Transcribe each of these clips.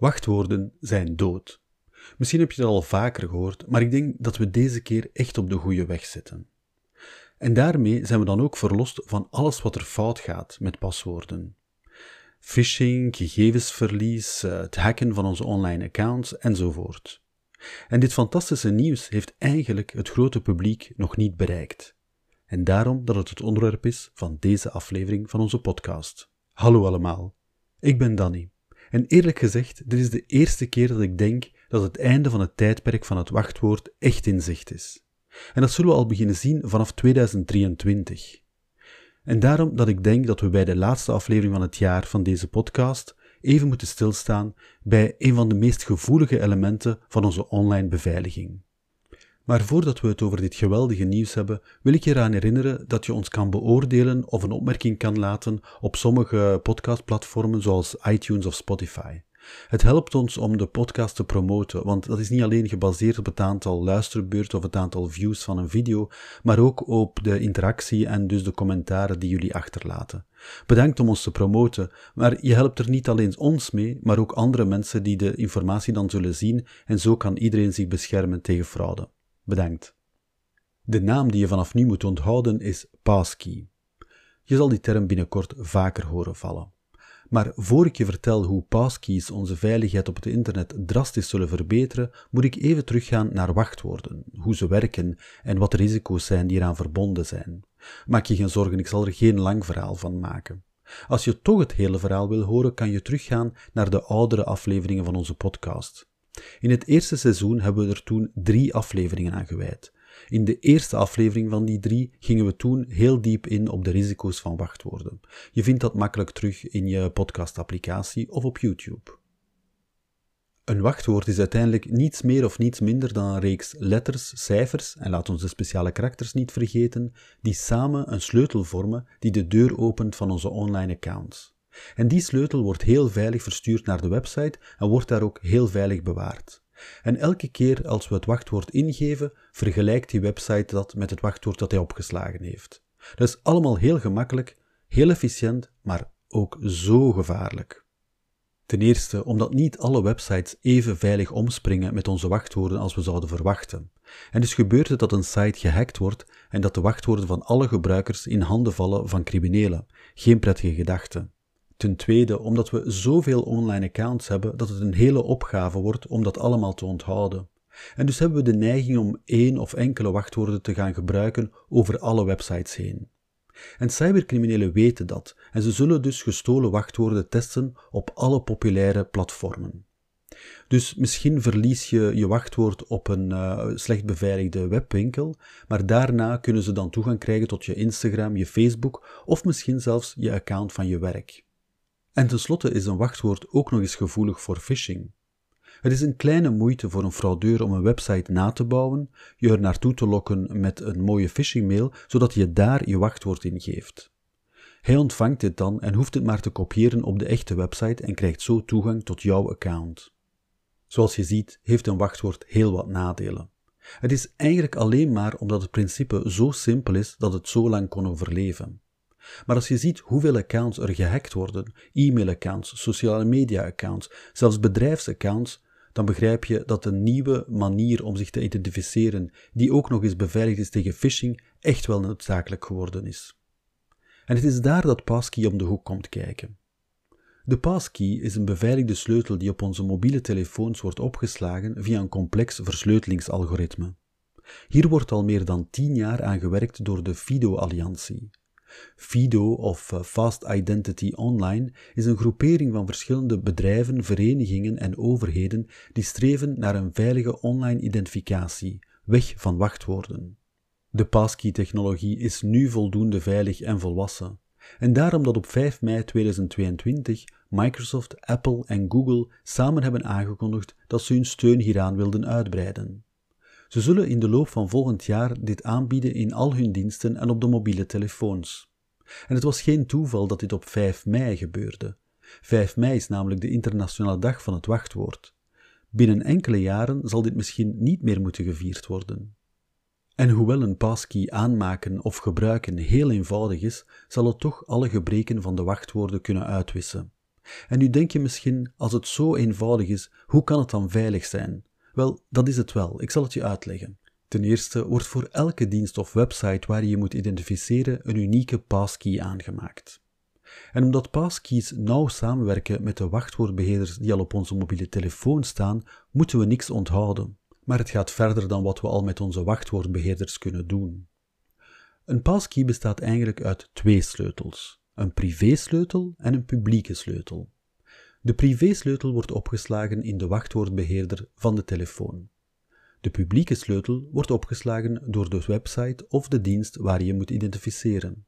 Wachtwoorden zijn dood. Misschien heb je dat al vaker gehoord, maar ik denk dat we deze keer echt op de goede weg zitten. En daarmee zijn we dan ook verlost van alles wat er fout gaat met paswoorden. Phishing, gegevensverlies, eh, het hacken van onze online accounts enzovoort. En dit fantastische nieuws heeft eigenlijk het grote publiek nog niet bereikt. En daarom dat het het onderwerp is van deze aflevering van onze podcast. Hallo allemaal, ik ben Danny. En eerlijk gezegd, dit is de eerste keer dat ik denk dat het einde van het tijdperk van het wachtwoord echt in zicht is. En dat zullen we al beginnen zien vanaf 2023. En daarom dat ik denk dat we bij de laatste aflevering van het jaar van deze podcast even moeten stilstaan bij een van de meest gevoelige elementen van onze online beveiliging. Maar voordat we het over dit geweldige nieuws hebben, wil ik je eraan herinneren dat je ons kan beoordelen of een opmerking kan laten op sommige podcastplatformen zoals iTunes of Spotify. Het helpt ons om de podcast te promoten, want dat is niet alleen gebaseerd op het aantal luisterbeurten of het aantal views van een video, maar ook op de interactie en dus de commentaren die jullie achterlaten. Bedankt om ons te promoten, maar je helpt er niet alleen ons mee, maar ook andere mensen die de informatie dan zullen zien en zo kan iedereen zich beschermen tegen fraude. Bedankt. De naam die je vanaf nu moet onthouden is passkey. Je zal die term binnenkort vaker horen vallen. Maar voor ik je vertel hoe passkeys onze veiligheid op het internet drastisch zullen verbeteren, moet ik even teruggaan naar wachtwoorden, hoe ze werken en wat de risico's zijn die eraan verbonden zijn. Maak je geen zorgen, ik zal er geen lang verhaal van maken. Als je toch het hele verhaal wil horen, kan je teruggaan naar de oudere afleveringen van onze podcast. In het eerste seizoen hebben we er toen drie afleveringen aan gewijd. In de eerste aflevering van die drie gingen we toen heel diep in op de risico's van wachtwoorden. Je vindt dat makkelijk terug in je podcastapplicatie of op YouTube. Een wachtwoord is uiteindelijk niets meer of niets minder dan een reeks letters, cijfers en laat ons de speciale karakters niet vergeten, die samen een sleutel vormen die de deur opent van onze online accounts. En die sleutel wordt heel veilig verstuurd naar de website en wordt daar ook heel veilig bewaard. En elke keer als we het wachtwoord ingeven, vergelijkt die website dat met het wachtwoord dat hij opgeslagen heeft. Dat is allemaal heel gemakkelijk, heel efficiënt, maar ook zo gevaarlijk. Ten eerste omdat niet alle websites even veilig omspringen met onze wachtwoorden als we zouden verwachten. En dus gebeurt het dat een site gehackt wordt en dat de wachtwoorden van alle gebruikers in handen vallen van criminelen. Geen prettige gedachte. Ten tweede, omdat we zoveel online accounts hebben dat het een hele opgave wordt om dat allemaal te onthouden. En dus hebben we de neiging om één of enkele wachtwoorden te gaan gebruiken over alle websites heen. En cybercriminelen weten dat en ze zullen dus gestolen wachtwoorden testen op alle populaire platformen. Dus misschien verlies je je wachtwoord op een uh, slecht beveiligde webwinkel, maar daarna kunnen ze dan toegang krijgen tot je Instagram, je Facebook of misschien zelfs je account van je werk. En tenslotte is een wachtwoord ook nog eens gevoelig voor phishing. Het is een kleine moeite voor een fraudeur om een website na te bouwen, je er naartoe te lokken met een mooie phishingmail, zodat je daar je wachtwoord in geeft. Hij ontvangt dit dan en hoeft het maar te kopiëren op de echte website en krijgt zo toegang tot jouw account. Zoals je ziet, heeft een wachtwoord heel wat nadelen. Het is eigenlijk alleen maar omdat het principe zo simpel is dat het zo lang kon overleven. Maar als je ziet hoeveel accounts er gehackt worden, e-mailaccounts, sociale media-accounts, zelfs bedrijfsaccounts, dan begrijp je dat een nieuwe manier om zich te identificeren, die ook nog eens beveiligd is tegen phishing, echt wel noodzakelijk geworden is. En het is daar dat passkey om de hoek komt kijken. De passkey is een beveiligde sleutel die op onze mobiele telefoons wordt opgeslagen via een complex versleutelingsalgoritme. Hier wordt al meer dan tien jaar aan gewerkt door de FIDO-alliantie. FIDO of eh, Fast Identity Online is een groepering van verschillende bedrijven, verenigingen en overheden die streven naar een veilige online identificatie, weg van wachtwoorden. De passkey-technologie is nu voldoende veilig en volwassen. En daarom dat op 5 mei 2022 Microsoft, Apple en Google samen hebben aangekondigd dat ze hun steun hieraan wilden uitbreiden. Ze zullen in de loop van volgend jaar dit aanbieden in al hun diensten en op de mobiele telefoons. En het was geen toeval dat dit op 5 mei gebeurde. 5 mei is namelijk de internationale dag van het wachtwoord. Binnen enkele jaren zal dit misschien niet meer moeten gevierd worden. En hoewel een passkey aanmaken of gebruiken heel eenvoudig is, zal het toch alle gebreken van de wachtwoorden kunnen uitwissen. En nu denk je misschien, als het zo eenvoudig is, hoe kan het dan veilig zijn? Wel, dat is het wel. Ik zal het je uitleggen. Ten eerste wordt voor elke dienst of website waar je je moet identificeren een unieke passkey aangemaakt. En omdat passkeys nauw samenwerken met de wachtwoordbeheerders die al op onze mobiele telefoon staan, moeten we niks onthouden. Maar het gaat verder dan wat we al met onze wachtwoordbeheerders kunnen doen. Een passkey bestaat eigenlijk uit twee sleutels: een privésleutel en een publieke sleutel. De privésleutel wordt opgeslagen in de wachtwoordbeheerder van de telefoon. De publieke sleutel wordt opgeslagen door de website of de dienst waar je moet identificeren.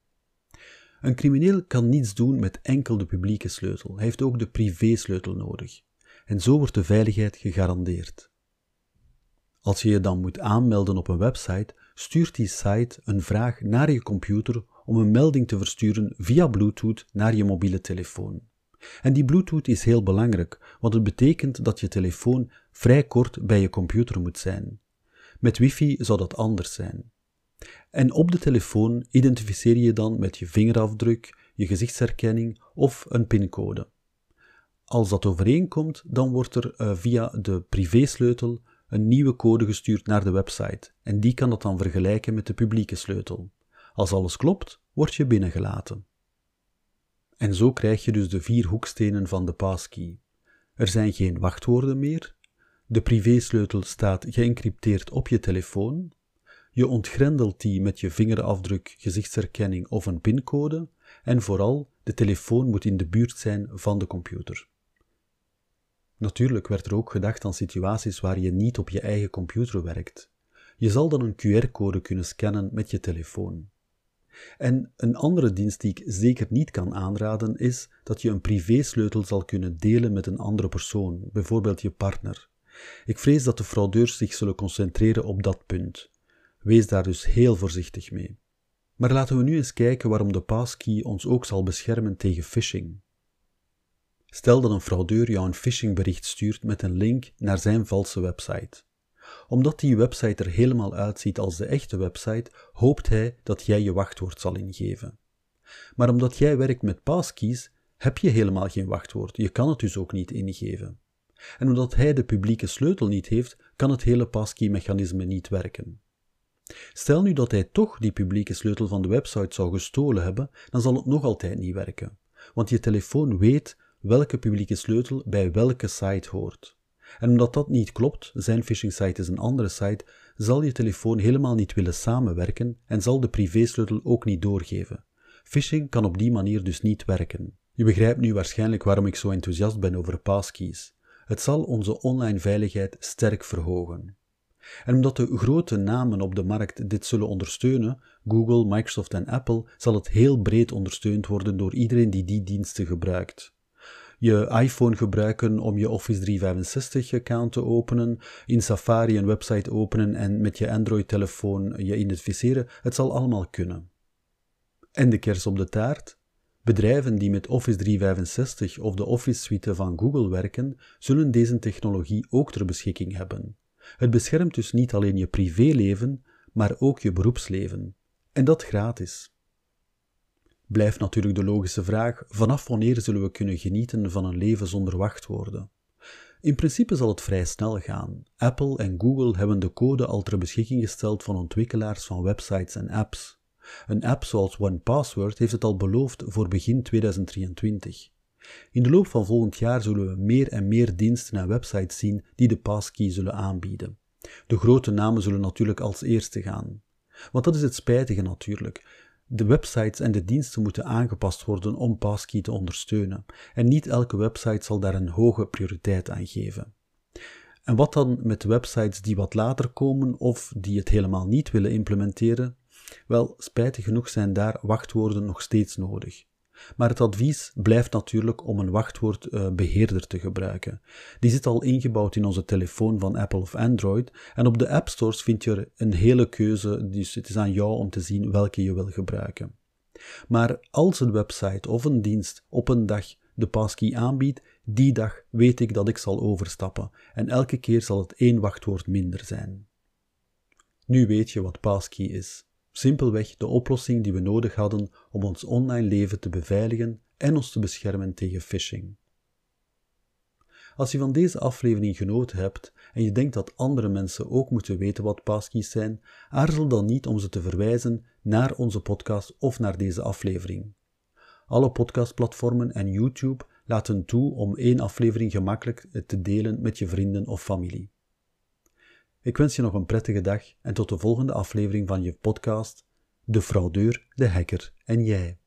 Een crimineel kan niets doen met enkel de publieke sleutel, hij heeft ook de privésleutel nodig. En zo wordt de veiligheid gegarandeerd. Als je je dan moet aanmelden op een website, stuurt die site een vraag naar je computer om een melding te versturen via Bluetooth naar je mobiele telefoon. En die Bluetooth is heel belangrijk, want het betekent dat je telefoon vrij kort bij je computer moet zijn. Met wifi zou dat anders zijn. En op de telefoon identificeer je dan met je vingerafdruk, je gezichtsherkenning of een pincode. Als dat overeenkomt, dan wordt er uh, via de privésleutel een nieuwe code gestuurd naar de website en die kan dat dan vergelijken met de publieke sleutel. Als alles klopt, word je binnengelaten. En zo krijg je dus de vier hoekstenen van de passkey. Er zijn geen wachtwoorden meer, de privésleutel staat geëncrypteerd op je telefoon, je ontgrendelt die met je vingerafdruk, gezichtsherkenning of een pincode en vooral, de telefoon moet in de buurt zijn van de computer. Natuurlijk werd er ook gedacht aan situaties waar je niet op je eigen computer werkt. Je zal dan een QR-code kunnen scannen met je telefoon. En een andere dienst die ik zeker niet kan aanraden is dat je een privésleutel zal kunnen delen met een andere persoon, bijvoorbeeld je partner. Ik vrees dat de fraudeurs zich zullen concentreren op dat punt. Wees daar dus heel voorzichtig mee. Maar laten we nu eens kijken waarom de passkey ons ook zal beschermen tegen phishing. Stel dat een fraudeur jou een phishingbericht stuurt met een link naar zijn valse website. Omdat die website er helemaal uitziet als de echte website, hoopt hij dat jij je wachtwoord zal ingeven. Maar omdat jij werkt met passkeys, heb je helemaal geen wachtwoord. Je kan het dus ook niet ingeven. En omdat hij de publieke sleutel niet heeft, kan het hele passkey-mechanisme niet werken. Stel nu dat hij toch die publieke sleutel van de website zou gestolen hebben, dan zal het nog altijd niet werken. Want je telefoon weet welke publieke sleutel bij welke site hoort. En omdat dat niet klopt, zijn phishing site is een andere site, zal je telefoon helemaal niet willen samenwerken en zal de privésleutel ook niet doorgeven. Phishing kan op die manier dus niet werken. Je begrijpt nu waarschijnlijk waarom ik zo enthousiast ben over passkeys. Het zal onze online veiligheid sterk verhogen. En omdat de grote namen op de markt dit zullen ondersteunen, Google, Microsoft en Apple, zal het heel breed ondersteund worden door iedereen die die diensten gebruikt. Je iPhone gebruiken om je Office 365-account te openen, in Safari een website openen en met je Android-telefoon je identificeren, het zal allemaal kunnen. En de kers op de taart? Bedrijven die met Office 365 of de Office suite van Google werken, zullen deze technologie ook ter beschikking hebben. Het beschermt dus niet alleen je privéleven, maar ook je beroepsleven. En dat gratis. Blijft natuurlijk de logische vraag: vanaf wanneer zullen we kunnen genieten van een leven zonder wachtwoorden? In principe zal het vrij snel gaan. Apple en Google hebben de code al ter beschikking gesteld van ontwikkelaars van websites en apps. Een app zoals OnePassword heeft het al beloofd voor begin 2023. In de loop van volgend jaar zullen we meer en meer diensten en websites zien die de passkey zullen aanbieden. De grote namen zullen natuurlijk als eerste gaan. Want dat is het spijtige natuurlijk. De websites en de diensten moeten aangepast worden om passkey te ondersteunen. En niet elke website zal daar een hoge prioriteit aan geven. En wat dan met websites die wat later komen of die het helemaal niet willen implementeren? Wel, spijtig genoeg zijn daar wachtwoorden nog steeds nodig. Maar het advies blijft natuurlijk om een wachtwoordbeheerder te gebruiken. Die zit al ingebouwd in onze telefoon van Apple of Android en op de app stores vind je een hele keuze, dus het is aan jou om te zien welke je wil gebruiken. Maar als een website of een dienst op een dag de passkey aanbiedt, die dag weet ik dat ik zal overstappen en elke keer zal het één wachtwoord minder zijn. Nu weet je wat passkey is. Simpelweg de oplossing die we nodig hadden om ons online leven te beveiligen en ons te beschermen tegen phishing. Als je van deze aflevering genoten hebt en je denkt dat andere mensen ook moeten weten wat passkeys zijn, aarzel dan niet om ze te verwijzen naar onze podcast of naar deze aflevering. Alle podcastplatformen en YouTube laten toe om één aflevering gemakkelijk te delen met je vrienden of familie. Ik wens je nog een prettige dag en tot de volgende aflevering van je podcast De fraudeur, de hacker en jij.